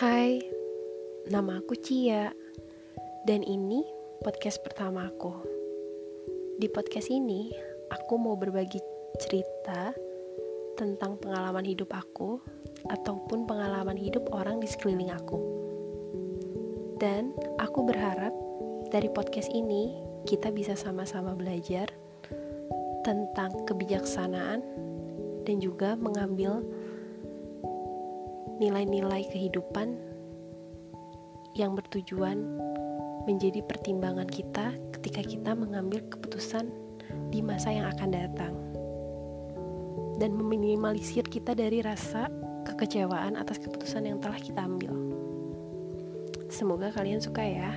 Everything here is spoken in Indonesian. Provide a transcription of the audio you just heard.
Hai, nama aku Cia. Dan ini podcast pertama aku. Di podcast ini, aku mau berbagi cerita Tentang pengalaman hidup aku Ataupun pengalaman hidup orang di sekeliling aku. Dan aku berharap dari podcast ini Kita bisa sama-sama belajar Tentang kebijaksanaan Dan juga mengambil nilai-nilai kehidupan yang bertujuan menjadi pertimbangan kita ketika kita mengambil keputusan di masa yang akan datang dan meminimalisir kita dari rasa kekecewaan atas keputusan yang telah kita ambil. Semoga kalian suka ya.